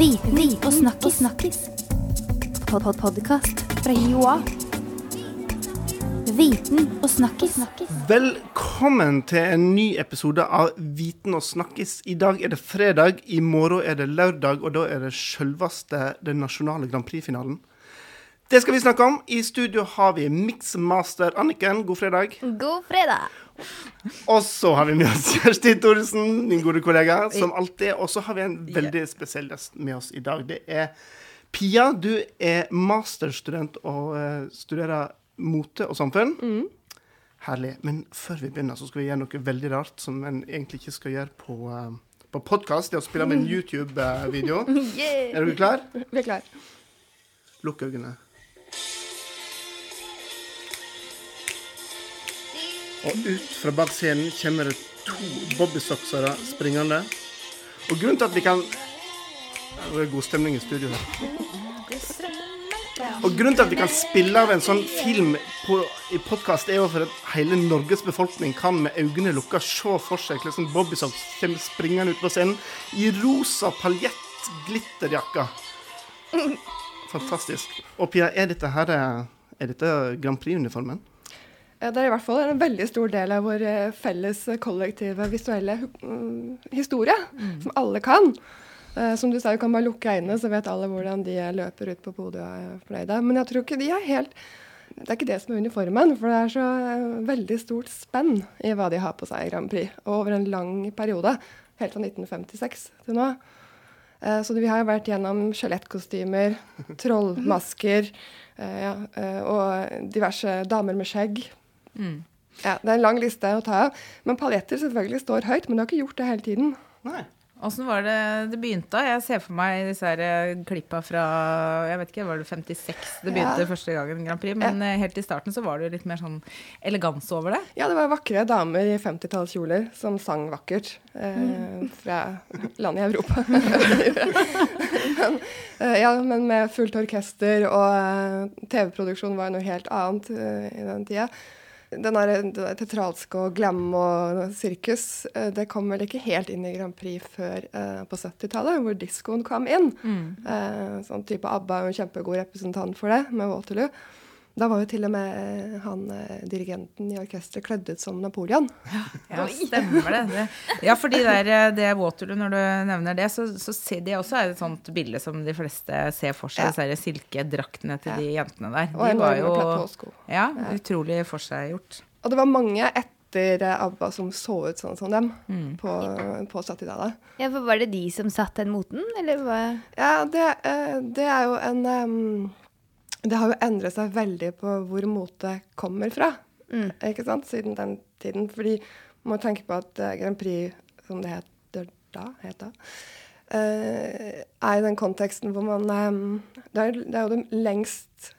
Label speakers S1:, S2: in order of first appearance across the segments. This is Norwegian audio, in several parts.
S1: Viten og snakkis. snakkis. Pod -pod Podkast fra Joa. Viten og snakkis.
S2: Velkommen til en ny episode av Viten og snakkis. I dag er det fredag, i morgen er det lørdag, og da er det selveste den nasjonale Grand Prix-finalen. Det skal vi snakke om. I studio har vi mixmaster Anniken. God fredag.
S1: God fredag.
S2: Og så har vi med oss Kjersti Thoresen, min gode kollega, som alltid. Og så har vi en veldig spesiell gjest med oss i dag. Det er Pia. Du er masterstudent og eh, studerer mote og samfunn. Herlig. Men før vi begynner, så skal vi gjøre noe veldig rart som en egentlig ikke skal gjøre på, uh, på podkast. Det å spille med en YouTube-video.
S1: Yeah.
S2: Er dere klar?
S3: Vi er klar.
S2: Lukk øynene. Og ut fra bak scenen kommer det to bobbysocksere springende. Og grunnen til at vi kan Det er god stemning i studio her. Og grunnen til at vi kan spille av en sånn film på, i podkast, er jo for at hele Norges befolkning kan med øynene lukka se for seg hvordan Bobbysocks kommer springende ut på scenen i rosa paljett-glitterjakker. Fantastisk. Og Pia, er dette her Er dette Grand Prix-uniformen?
S3: Det er i hvert fall en veldig stor del av vår eh, felles eh, kollektive visuelle mm, historie, som alle kan. Eh, Som du sa, du kan bare lukke øynene, så vet alle hvordan de løper ut på podiet og er fornøyde. Men jeg tror ikke de er helt Det er ikke det som er uniformen, for det er så veldig stort spenn i hva de har på seg i Grand Prix, og over en lang periode. Helt fra 1956 til nå. Så vi har vært gjennom skjelettkostymer, trollmasker ja, og diverse damer med skjegg. Ja, Det er en lang liste å ta av. Men paljetter selvfølgelig står høyt, men du har ikke gjort det hele tiden.
S2: Nei.
S4: Åssen var det det begynte? Jeg ser for meg disse her eh, klippa fra jeg vet ikke, var det 56 det begynte
S3: Ja.
S4: første gangen Grand Prix. Men ja. helt i starten så var det jo litt mer sånn elegans over det.
S3: Ja, det var vakre damer i 50-tallskjoler som sang vakkert eh, fra land i Europa. men, eh, ja, men med fullt orkester, og eh, TV-produksjon var noe helt annet eh, i den tida. Den der, der og glam og sirkus, eh, det kom vel ikke helt inn i Grand Prix før eh, på 70-tallet, hvor diskoen kom inn. Eh, sånn type ABBA er jo en kjempegod representant for det, med Waterloo. Da var jo til og med eh, han eh, dirigenten i orkesteret kledd ut som Napoleon.
S4: Ja, stemmer det. det. Ja, for de der, eh, det Waterloo, når du nevner det, så, så ser de også er et sånt bilde som de fleste ser for seg.
S3: Ja.
S4: Disse silkedraktene til de jentene der.
S3: Og
S4: en var jo
S3: platåsko.
S4: ja, utrolig forseggjort.
S3: Og det var mange etter ABBA som så ut sånn som dem
S4: Mm.
S3: på, på 70-tallet.
S1: Ja, for Var det de som satte den moten, eller hva?
S3: Ja, det, det er jo en em, Det har jo endret seg veldig på hvor mote kommer fra, ikke sant, siden den tiden. Fordi man må tenke på at eh, Grand Prix, som det heter da, het da, eh, er i den konteksten hvor man em, det, er, det er jo det lengst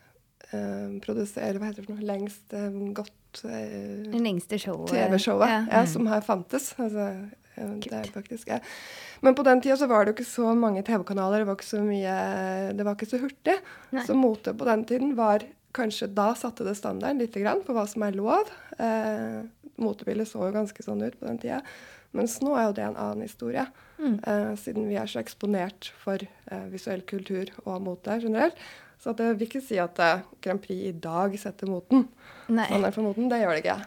S3: uh, produsere, hva heter det for noe, lengst eh, godt eh,
S1: Det lengste showet?
S3: TV-showet
S1: Ja.
S3: ja, som har fantes. Altså, eh, det er faktisk, jeg. Men på den tida så var det jo ikke så mange TV-kanaler, det var ikke så mye Det var ikke så hurtig.
S1: Nei.
S3: Så mote på den tiden var kanskje Da satte det standarden litt grann for hva som er lov. Eh, motebildet så jo ganske sånn ut på den tida. Mens nå er jo det en annen historie. Eh, siden vi er så eksponert for eh, visuell kultur og mote generelt. Så at jeg vil ikke si at eh, Grand Prix i dag setter moten.
S1: Nei.
S3: Standard for moten, det gjør det ikke.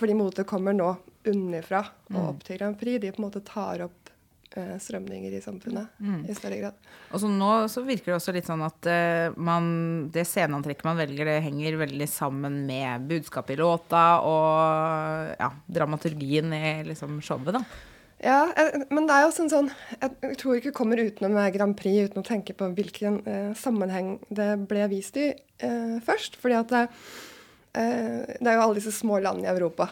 S3: Fordi mote kommer nå unnifra og opp til Grand Prix. De på en måte tar opp eh, strømninger i samfunnet i større grad.
S4: Og så nå så virker det også litt sånn at eh, man, det sceneantrekket man velger, det henger veldig sammen med budskapet i låta og ja, dramaturgien i liksom showet, da.
S3: Ja, eh, men det er jo sånn sånn Jeg tror ikke kommer utenom Grand Prix uten å tenke på hvilken eh, sammenheng det ble vist i eh, først. Fordi at det, eh, det er jo alle disse små landene i Europa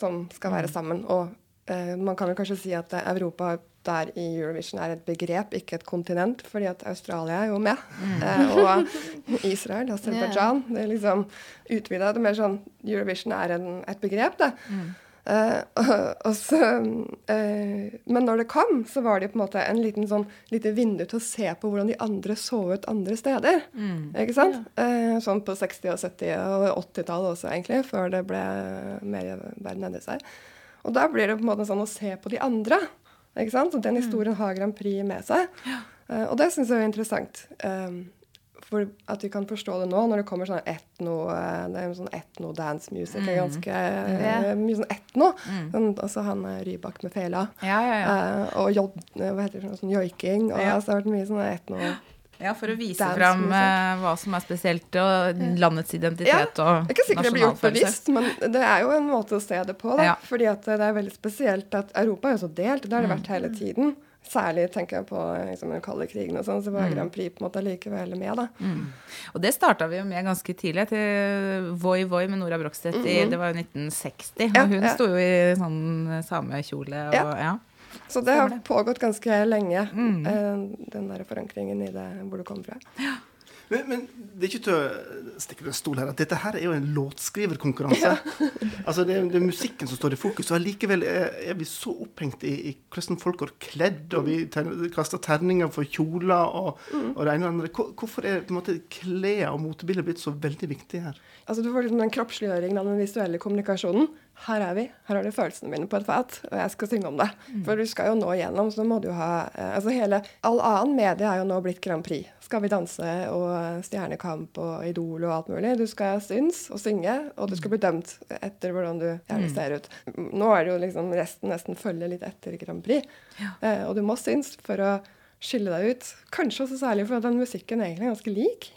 S3: som skal være sammen. Og eh, man kan vel kanskje si at eh, Europa der i Eurovision er et begrep, ikke et kontinent, fordi at Australia er jo med. Eh, og Israel, Aserbajdsjan. Det er liksom utvida. Det er mer sånn Eurovision er en, et begrep, det. Eh, og, og så, uh, men når det kom, så var det på en måte en liten sånn lite vindu til å se på hvordan de andre så ut andre steder. Ikke sant? Eh, sånn på 60-, og 70- og 80-tallet også, egentlig, før det ble mer verden endret seg. Og da blir det på en måte sånn å se på de andre. Ikke sant? Og den historien har Grand Prix med seg. Eh, og det syns jeg er interessant. Um, for at vi kan forstå det nå, når det kommer sånn etno eh, Det er sånn etno-dance music. Mm. ganske yeah. mye sånn etno. Sånn, altså han eh, Rybak med fela.
S4: Ja, ja, ja.
S3: Uh, og jod, eh, hva heter det, sånn joiking. Og
S4: Ja.
S3: altså, det har vært mye sånn etno...
S4: Ja, for å vise fram eh, hva som er spesielt, og landets identitet og
S3: Det er ikke sikkert det blir gjort bevisst, men det er jo en måte å se det på. Da.
S4: Ja.
S3: Fordi at det er veldig spesielt at Europa er jo så delt. Det har det vært
S4: Mm.
S3: hele tiden. Særlig tenker jeg på liksom, den kalde krigen og sånn, så
S4: Mm.
S3: var Grand Prix på en måte likevel med. da.
S4: Og det starta vi jo med ganske tidlig, til Voi Voi med Nora Brogstedt i Det var jo 1960.
S3: Mhm. Ja,
S4: og hun
S3: ja.
S4: sto jo i sånn samekjole og
S3: Ja.
S4: ja.
S3: Så det har pågått ganske lenge,
S4: Mm.
S3: eh, den der forankringen i det, hvor du kommer fra.
S2: Men, men det er ikke til å stikke under stol her at dette her er jo en låtskriverkonkurranse. altså det, er- det er musikken som står i fokus, og allikevel er, er vi så opphengt i, i hvordan folk går kledd, og vi ter- kaster terninger for kjoler og, og det ene og andre. Hvorfor er på en måte klær og motebilder blitt så veldig viktig her?
S3: Altså Du får liksom den kroppsliggjøringen av den visuelle kommunikasjonen. Her er vi. Her har du følelsene mine på et fat, og jeg skal synge om det. For du skal jo nå igjennom, så må du ha eh, Altså hele All annen medie er jo nå blitt Grand Prix. Skal vi danse og Stjernekamp og Idol og alt mulig. Du skal synes og synge, og du skal bli dømt etter hvordan du gjerne ser ut. Nå er det jo liksom resten nesten følger litt etter Grand Prix. Eh, og du må synes for å skille deg ut. Kanskje også særlig for den musikken egentlig er ganske lik.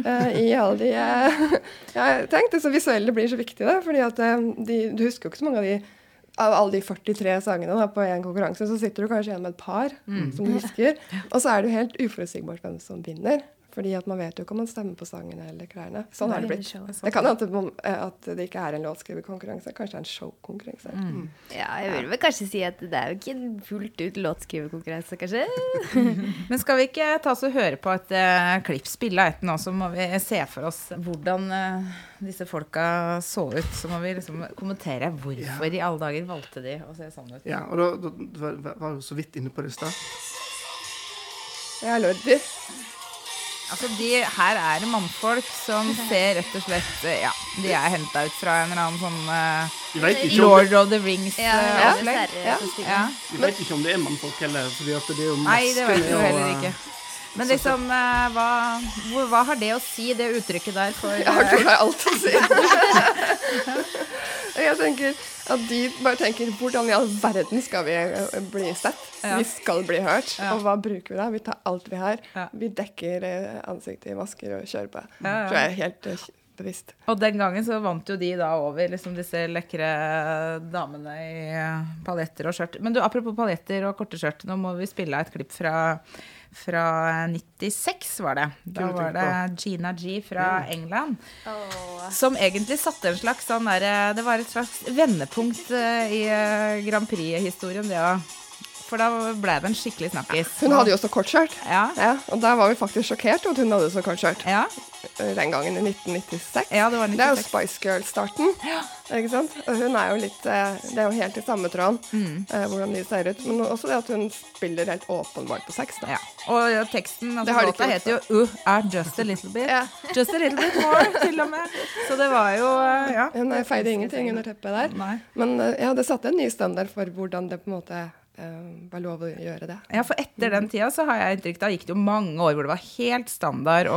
S3: eh, I alle de uh, Jeg tenkte så visuelle blir så viktig, da, fordi at eh, de, du husker jo ikke så mange av de av alle de 43 sangene da, på en konkurranse, så sitter du kanskje igjen med et par som du husker. Og så er det jo helt uforutsigbart hvem som vinner. Fordi at man vet jo ikke om man stemmer på sangene eller klærne. Sånn har det blitt. Det kan hende at, det- eh, at det ikke er en låtskriverkonkurranse, kanskje det er en showkonkurranse.
S5: Ja, jeg vil vel kanskje si at det er jo ikke en fullt ut låtskriverkonkurranse, kanskje.
S4: Men skal vi ikke ta oss og høre på et uh, klipp, spille av et nå, så må vi se for oss hvordan uh, disse folka så ut. Så må vi liksom kommentere hvorfor i alle dager valgte de å se sånn ut.
S2: Ja, og da, da, da var- du så vidt inne på det i stad.
S3: Er Lordi.
S4: Altså, de, her er det mannfolk som ser rett og slett eh, Ja, de er henta ut fra en eller annen sånn eh,
S2: om
S4: Lord of the
S5: Ja, ja,
S4: Rings-opplegg.
S5: Ja,
S4: ja.
S2: vi vet ikke om det er mannfolk heller. fordi det er jo
S4: Nei, det vet vi jo heller
S2: og,
S4: ikke. Men liksom, eh, hva, hva har det å si, det uttrykket der, for
S3: Jeg har alt å si. jeg tenker at de bare tenker hvordan i all verden skal vi eh, bli sett?
S4: Ja.
S3: Vi skal bli hørt.
S4: Ja.
S3: Og hva bruker vi da? Vi tar alt vi har.
S4: Ja.
S3: Vi dekker eh, ansiktet i masker og kjører på.
S4: Ja.
S3: Tror jeg er helt eh, bevisst.
S4: Og den gangen så vant jo de da over liksom disse lekre damene i paljetter og skjørt. Men du, apropos paljetter og korte skjørt, nå må vi spille et klipp fra, fra 96, var det. Da var det. Gina G fra England. Som egentlig satte en slags sånn der, Det var et slags vendepunkt eh, i eh, Grand Prix-historien, det òg. For da ble det en skikkelig snakkis.
S3: Hun hadde jo også kortskjørt.
S4: Ja.
S3: Ja, og da var vi faktisk sjokkert over at hun hadde så kortskjørt.
S4: Ja,
S3: eh, Den gangen i 1996.
S4: ja, det var
S3: Det er jo Spice Girls-starten. Ikke sant? Og hun er jo litt eh, Det er jo helt i samme tråden
S4: Mm.
S3: eh, hvordan de ser ut. Men også det at hun spiller helt åpenbart på sex. Da.
S4: Ja. Og ja, teksten
S3: Det
S4: altså,
S3: har
S4: låta heter jo uh, er just a little bit.
S3: Ja.
S4: Just a little bit more, til og med. Så det var jo Ja.
S3: Hun eh, feide ingenting under teppet der.
S4: Nei.
S3: Men eh, ja, det satte en ny standard for hvordan det på en måte eh, var lov å gjøre det.
S4: Ja, for etter den tida så har jeg inntrykk Da gikk det jo mange år hvor det var helt standard å,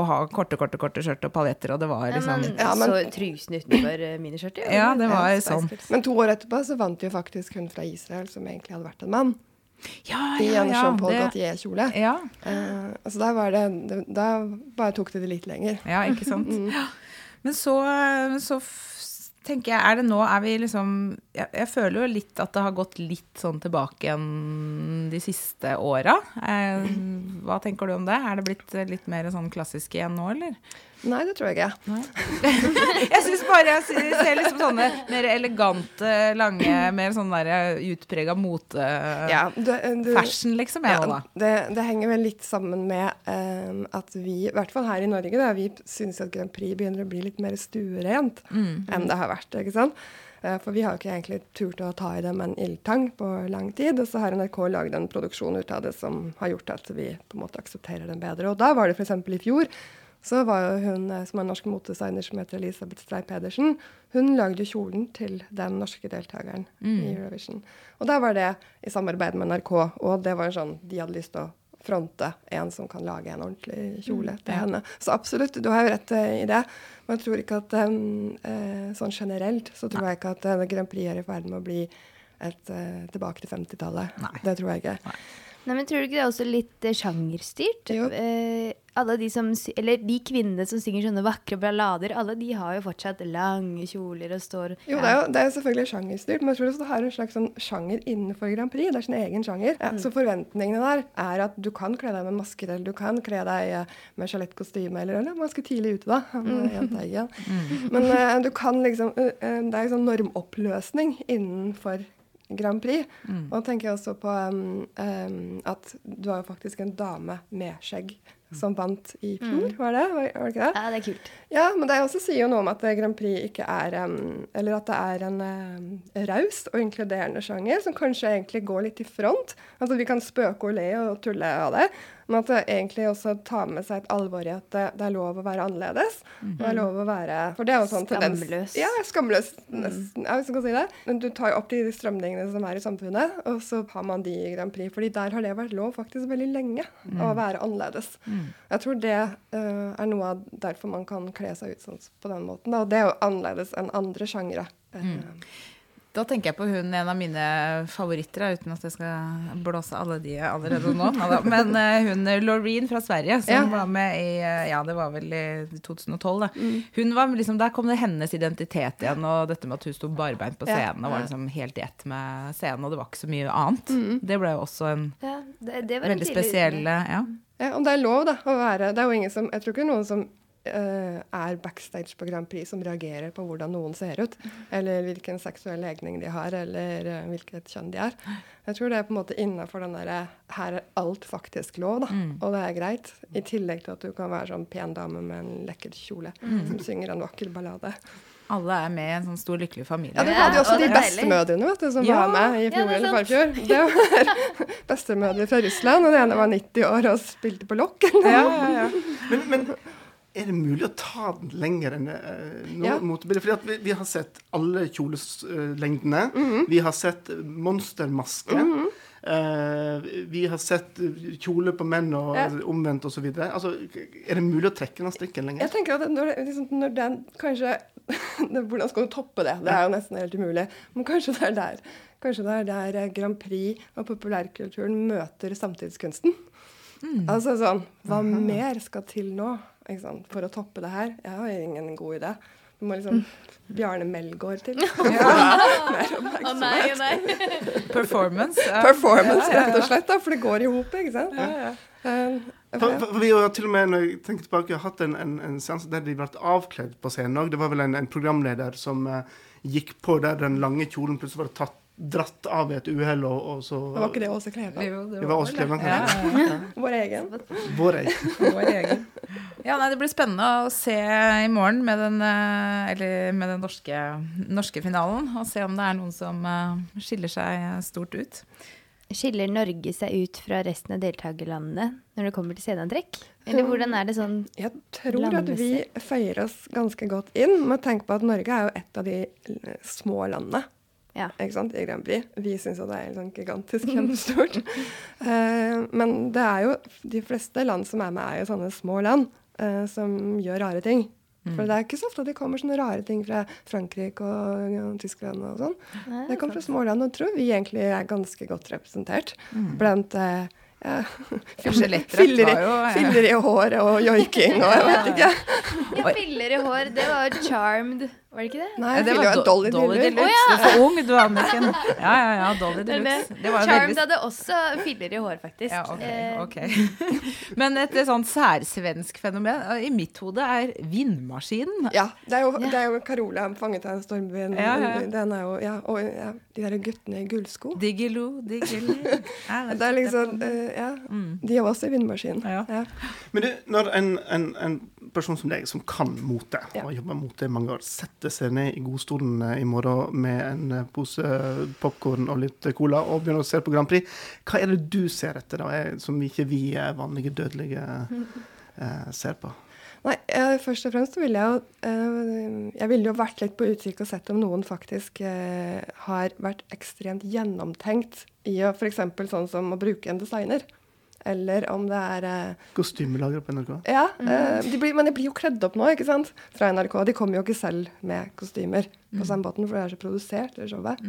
S4: å ha korte, korte, korte skjørt og paljetter, og det var
S5: Ja,
S4: liksom
S5: men,
S3: Ja, men-
S5: Så trusen utenfor eh, miniskjørtet?
S4: Ja, det var
S3: Ja,
S4: sånn.
S3: Men to år etterpå så vant jo faktisk hun fra Israel, som egentlig hadde vært en mann,
S4: Ja,
S3: ja,
S4: ja,
S3: en
S4: ja.
S3: Jean-Paul
S4: det-
S3: Gaultier-kjole.
S4: Ja,
S3: Uh, altså der var det, Da bare tok det det litt lenger.
S4: ja, ikke sant.
S3: Mm.
S4: Ja. Men så, så tenker jeg, er det nå er vi liksom jeg, jeg føler jo litt at det har gått litt sånn tilbake igjen de siste åra. Eh, hva tenker du om det? Er det blitt litt mer sånn klassisk igjen nå, eller?
S3: Nei, det tror jeg ikke.
S4: Jeg syns bare jeg ser, liksom sånne mer elegante, lange, mer sånn der utprega mote...
S3: Ja, du,
S4: Fashion, liksom, jeg
S3: Ja, det, det henger vel litt sammen med um, at vi, i hvert fall her i Norge, da, vi syns at Grand Prix begynner å bli litt mer stuerent
S4: Mm.
S3: enn det har vært. ikke sant? Eh, for vi har jo ikke egentlig turt å ta i det med en ildtang på lang tid. Og så har NRK lagd en produksjon ut av det som har gjort at vi på en måte aksepterer den bedre. Og da var det f.eks. i fjor. Så var jo hun eh, som er norsk motedesigner som heter Elisabeth Strei Pedersen, hun lagde jo kjolen til den norske deltakeren i Eurovision. Og da var det i samarbeid med NRK, og det var en sånn de hadde lyst til å fronte en som kan lage en ordentlig kjole til henne. Så absolutt, du har jo rett eh, i det. Men jeg tror ikke at um, sånn generelt så tror jeg ikke at Grand Prix er i ferd med å bli et uh, tilbake til 50-tallet.
S4: Nei.
S3: Det tror jeg ikke.
S5: Nei, men Tror du ikke det er også litt eh, sjangerstyrt?
S3: Jo.
S5: Eh, alle de som, eller de kvinnene som synger sånne vakre ballader, alle de har jo fortsatt lange kjoler og står
S3: Jo, det er jo, det er jo selvfølgelig sjangerstyrt, men jeg tror også det har en slags sånn sjanger innenfor Grand Prix. Det er sin egen sjanger. Ja, så forventningene der er at du kan kle deg med masker, eller du kan kle deg eh, med skjelettkostyme, eller, eller ganske tidlig ute, da. Mm. er jenta. Men uh, du kan liksom uh, uh, Det er jo sånn normoppløsning innenfor Grand Prix. Og da tenker jeg også på um, um, at du har jo faktisk en dame med skjegg som vant i fjor, var det? Var, var det ikke det?
S5: Ja, det er kult.
S3: Ja, men det også sier jo noe om at eh, Grand Prix ikke er um, Eller at det er en um, raus og inkluderende sjanger som kanskje egentlig går litt i front. Altså Vi kan spøke og le og tulle av det, men at det egentlig også tar med seg et alvor i at det, det er lov å være annerledes. Det er lov å være For det er jo sånn tendens
S5: Skamløs.
S3: Ja, skamløs. nesten, ja, hvis man kan si det. Men du tar jo opp de strømningene som er i samfunnet, og så har man de i Grand Prix. fordi der har det vært lov faktisk veldig lenge å være annerledes. Jeg tror det uh, er noe av derfor man kan kle seg ut sånn på den måten. Da. Og det er jo annerledes enn andre sjangere. Eh,
S4: Da tenker jeg på hun, en av mine favoritter, uten at jeg skal blåse alle de allerede nå. Men eh, hun Laureen fra Sverige, som
S3: Ja.
S4: var med i eh, Ja, det var vel i 2012, da. Hun var liksom, Der kom det hennes identitet igjen, og dette med at hun sto barbeint på scenen og var liksom helt i ett med scenen, og det var ikke så mye annet. Det ble jo også en
S5: Ja, det, det
S4: veldig spesiell eh, Ja.
S3: Ja, om det er lov da, å være Det er jo ingen som Jeg tror ikke noen som eh, er backstage på Grand Prix som reagerer på hvordan noen ser ut, eller hvilken seksuell legning de har, eller eh, hvilket kjønn de er. Jeg tror det er på en måte innafor den derre Her er alt faktisk lov, da, og det er greit. I tillegg til at du kan være sånn pen dame med en lekker kjole som synger en vakker ballade.
S4: Alle er med i en sånn stor, lykkelig familie.
S3: Ja, Du
S5: Ja,
S3: hadde jo også
S5: og
S3: de bestemødrene vet du, som
S4: Ja,
S3: var med i fjor
S5: er
S3: eller forfjor. Det var bestemødre fra Russland, og den ene var 90 år og spilte på lokk.
S4: Ja, ja, ja.
S2: Men, men er det mulig å ta den lenger enn uh, noe
S3: Ja.
S2: motebilde? Fordi vi, vi har sett alle kjolelengdene.
S3: -hmm.
S2: Vi har sett monstermaske. Eh, vi har sett kjole på menn og
S3: Ja.
S2: omvendt osv. Altså, er det mulig å trekke den strikken lenger?
S3: Jeg tenker at når, liksom, når den kanskje Hvordan skal du toppe det? Det er jo nesten helt umulig. Men kanskje det er der, kanskje det er der eh, Grand Prix og populærkulturen møter samtidskunsten. Altså sånn Hva mer skal til nå for å toppe det her? Jeg har ingen god idé. Du må liksom Bjarne Melgaard til.
S5: Ja. Mer oppmerksomhet. nei.
S4: Performance. ja.
S3: Performance, rett og slett. da, For det går i hop, ikke sant? Ja,
S2: For, for, for vi har til og med når jeg tenker tilbake, hatt en, en, en seanse der de ble avkledd på scenen òg. Det var vel en, en programleder som uh, gikk på der den lange kjolen plutselig var tatt, dratt av i et uhell, og, og så
S3: Var ikke det Åse Kleveland?
S4: Jo,
S2: Det var Åse Kleveland,
S4: ja, ja.
S3: Vår egen.
S2: Vår egen.
S4: Vår egen. Ja, nei, Det blir spennende å se i morgen med den, eh, eller med den norske, norske finalen. Og se om det er noen som eh, skiller seg stort ut.
S5: Skiller Norge seg ut fra resten av deltakerlandene når det kommer til sceneantrekk? Eller hvordan er det sånn
S3: Jeg tror at vi føyer oss ganske godt inn med tanke på at Norge er jo et av de små landene
S5: Ja.
S3: ikke sant, i Grand Prix. Vi syns jo det er sånn gigantisk kjempestort. uh, men det er jo de fleste land som er med, er jo sånne små land eh, som gjør rare ting. For det er ikke så ofte at det kommer sånne rare ting fra Frankrike og ja, Tyskland og sånn.
S5: Nei,
S3: Det kommer fra småland, og tror vi egentlig er ganske godt representert blant eh, ja,
S4: skjelettdrett
S3: filler, i,
S4: var jo, ja.
S3: filler i håret og joiking og jeg vet ikke.
S5: Ja, filler i hår. Det var charmed, var det ikke det?
S3: Nei,
S4: det var
S3: jo
S4: en
S3: Dolly.
S4: Deluxe. Du er så ung, du, Anniken. Ja, ja, ja. Dolly Deluxe.
S5: det.
S4: Det var
S5: Charmed
S4: veldig
S5: hadde også filler i hår, faktisk.
S4: ja, ok,
S5: okay.
S4: ok. Men et sånn særsvensk fenomen eh, i mitt hode er vindmaskinen.
S3: Ja, det er jo, det er jo Carola fanget av en stormvind.
S4: Ja, ja.
S3: Den er jo, ja, og ja, de der guttene i gullsko.
S4: Diggilo, diggilo. Ja,
S3: Det er liksom, eh, ja, De er også i vindmaskinen.
S4: Ja.
S3: Ja.
S2: Men du, når en, en, en person som deg, som kan mote, og har jobba mote i mange år, setter seg ned i godstolen eh, i morgen med en eh, pose popkorn og litt cola og begynner å se på Grand Prix, hva er det du ser etter, da, eh, som ikke vi eh, vanlige dødelige eh, ser på?
S3: Nei, eh, først og fremst ville jeg jo eh, Jeg ville jo vært litt på utkikk og sett om noen faktisk eh, har vært ekstremt gjennomtenkt i å f.eks. sånn som å bruke en designer. Eller om det er eh,
S2: Kostymelager på NRK.
S3: Ja, eh, de blir, men de blir jo kledd opp nå, ikke sant? Fra NRK. De kommer jo ikke selv med kostymer på samme måten, for det er så produsert, det showet.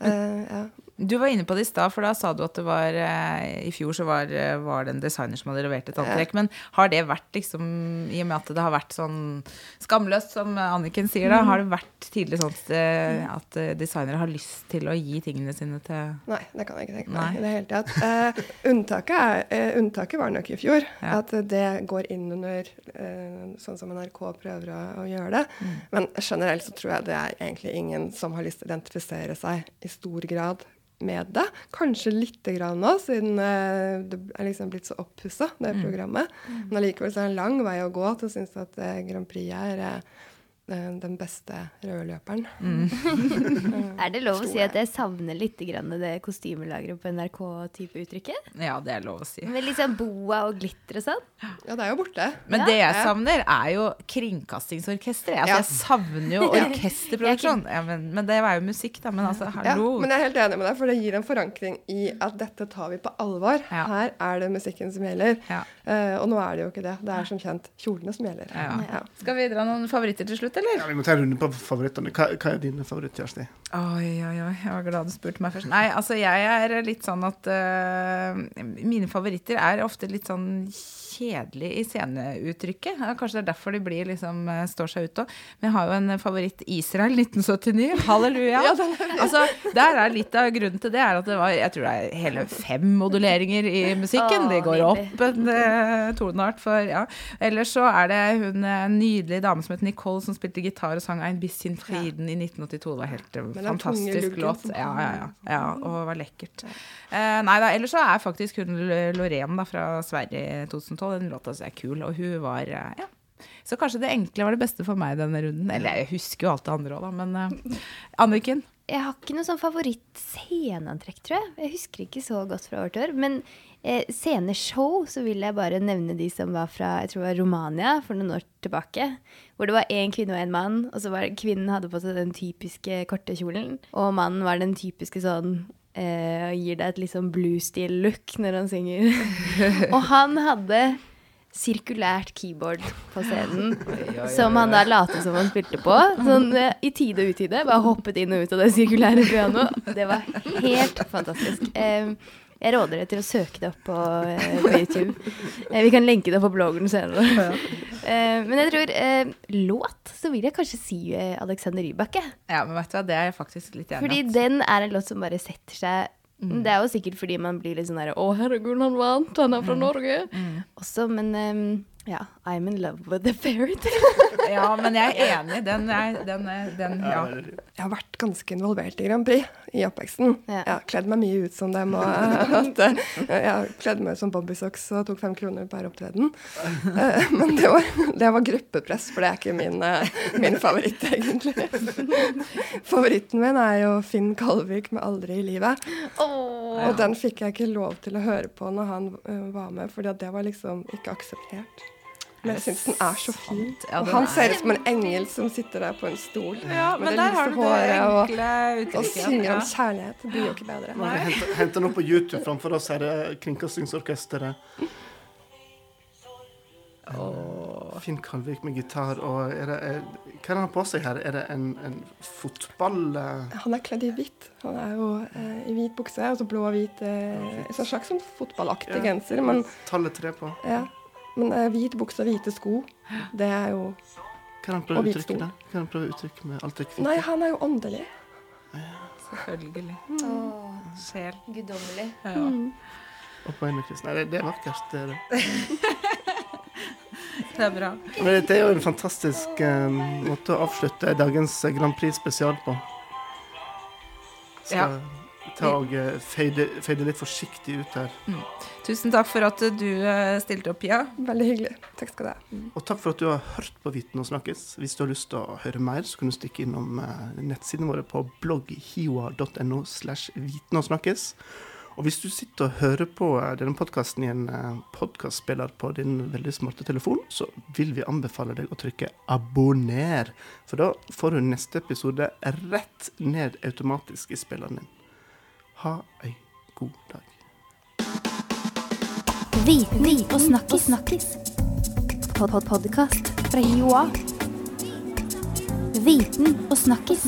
S3: Eh, ja.
S4: Du var inne på det i stad, for da sa du at det var eh, I fjor så var, eh, var det en designer som hadde levert et antrekk. Men har det vært liksom I og med at det har vært sånn skamløst, som Anniken sier da, har det vært tidlig sånn at, eh, at designere har lyst til å gi tingene sine til
S3: Nei, det kan jeg ikke tenke meg i det hele tatt. Uh, unntaket, er, eh, unntaket var nok i fjor.
S4: Ja.
S3: At det går inn under eh, sånn som NRK prøver å, å gjøre det.
S4: Mm.
S3: Men generelt så tror jeg det er egentlig ingen som har lyst til å identifisere seg i stor grad med det. Kanskje lite grann nå, siden eh, det er liksom blitt så oppussa, det
S4: Mm.
S3: programmet. Men allikevel så er det en lang vei å gå til å synes at eh, Grand Prix er eh, den beste rødløperen.
S5: Er det lov å si at jeg savner litt grann det kostymelageret på NRK-type uttrykket?
S4: Ja, det er lov å si.
S5: Med sånn boa og glitter og sånn?
S3: Ja, det er jo borte.
S4: Men
S5: Ja.
S4: det jeg
S3: Ja.
S4: savner, er jo kringkastingsorkesteret. Altså,
S3: Ja.
S4: Jeg savner jo orkesterproduksjon. Ja, men, men det var jo musikk, da. Men altså,
S3: Ja,
S4: hallo.
S3: men jeg er helt enig med deg, for det gir en forankring i at dette tar vi på alvor.
S4: Ja.
S3: Her er det musikken som gjelder.
S4: Ja.
S3: Eh, og nå er det jo ikke det. Det er som kjent kjolene som gjelder.
S4: Ja.
S3: Ja.
S4: Skal vi dra noen favoritter til slutt,
S2: Þetta er leir. Ja, men det är ungefär favoriten. Kaj är din favorit, Kersti?
S4: Oi, oi, oi. Jeg var glad du spurte meg først. Nei, altså jeg er litt sånn at uh, Mine favoritter er ofte litt sånn kjedelig i sceneuttrykket. Kanskje det er derfor de blir liksom øh, står seg ut òg. Men jeg har jo en favoritt Israel 1979. Halleluja. altså, der er litt av grunnen til det er at det var jeg tror det er hele fem moduleringer i musikken. De går opp en uh, toneart for ja. Ellers så er det hun eh, nydelige dame som heter Nicole, som spilte gitar og sang Ein bisschen Frieden i 1982. Det var helt fantastisk låt. Ja, ja, ja, ja. Og det var lekkert. Eh, nei da, ellers så er faktisk hun Loreen da, fra Sverige i 2012. Den låta så er kul, og hun var eh, ja. Så kanskje det enkle var det beste for meg denne runden. Eller jeg husker jo alt det andre òg, da, men eh, Anniken?
S5: Jeg har ikke noe sånn favoritt-sceneantrekk, tror jeg. Jeg husker ikke så godt fra år til år. Men eh, sceneshow, så vil jeg bare nevne de som var fra jeg tror det var Romania for noen år tilbake. Hvor det var én kvinne og én mann, og så var kvinnen hadde på seg den typiske korte kjolen. Og mannen var den typiske sånn eh, Gir deg et litt sånn blues-stil-look når han synger. og han hadde sirkulært keyboard på scenen, som han da lot som han spilte på. Sånn eh, i tide og utide. Bare hoppet inn og ut av det sirkulære pianoet. Det var helt fantastisk. Eh, jeg råder deg til å søke det opp på, eh, på YouTube. Eh, vi kan lenke det på bloggen senere. Eh, men jeg tror eh, låt, så vil jeg kanskje si Alexander Rybak.
S4: Ja, men vet du hva, det er jeg faktisk litt enig i. Fordi
S5: den er en låt som bare setter seg Det er jo sikkert fordi man blir litt sånn derre Å, herregud, han vant, han er fra Norge. Også, men ehm, ja, I'm in love with the fairytale.
S4: Ja, men jeg er enig. Den, er, den, er, den ja.
S3: Jeg har vært ganske involvert i Grand Prix i oppveksten.
S5: Ja.
S3: Jeg har kledd meg mye ut som dem. Og at, eh, jeg har kledd meg ut som Bobby Socks og tok fem kroner per opptreden. Eh, Men det var, det var gruppepress, for det er ikke min, eh, min favoritt, egentlig. Favoritten min er jo Finn Kalvik med 'Aldri i livet'. Og den fikk jeg ikke lov til å høre på når han var med, for det var liksom ikke akseptert. Men jeg syns den er så fin.
S4: Ja,
S3: og han
S4: er-
S3: ser ut som en engel som sitter der på en stol.
S4: ja,
S3: med det lyse håret og, og synger om kjærlighet. Det blir jo ikke bedre.
S2: Nei. vi hente, hente den opp på YouTube framfor oss, her Kringkastingsorkesteret. Oh. Finn Kalvik med gitar, og er det, er, hva er det han har på seg her? Er det en, en fotball... eh,
S3: Han er kledd i hvitt. Han er jo eh, i hvit bukse og så blå og hvit eh, En slags sånn fotballaktig
S2: Ja.
S3: genser. Men,
S2: Tallet tre på.
S3: ja. Men uh, hvit bukse og hvite sko, det er jo
S2: er han prøve
S3: Og
S2: å
S3: hvit
S2: uttrykke det? Er han prøve å uttrykke med alt det?
S3: Nei, han er jo åndelig.
S4: Selvfølgelig. Sjel.
S5: Guddommelig.
S4: Ja.
S2: Og på og kristen. Nei, det, det er vakkert. Det er det.
S4: Det er bra.
S2: Men dette er jo en fantastisk um, måte å avslutte dagens Grand Prix spesial på. Skal ta og eh, fade, fade litt forsiktig ut her.
S4: Tusen takk for at du eh, stilte opp, Pia.
S3: Veldig hyggelig. Takk skal du ha.
S2: Og takk for at du har hørt på Viten og snakkes. Hvis du har lyst til å høre mer, så kan du stikke innom eh, nettsidene våre på blogghiwa.no slash viten og snakkes. Og hvis du sitter og hører på eh, denne podkasten i en eh, podkastspiller på din veldig smarte telefon, så vil vi anbefale deg å trykke 'abonner'. For da får du neste episode rett ned automatisk i spilleren din. Ha ei god dag.
S5: Viten og snakkis. snakkis. Pod -pod Podkast fra Joa. Viten og snakkis.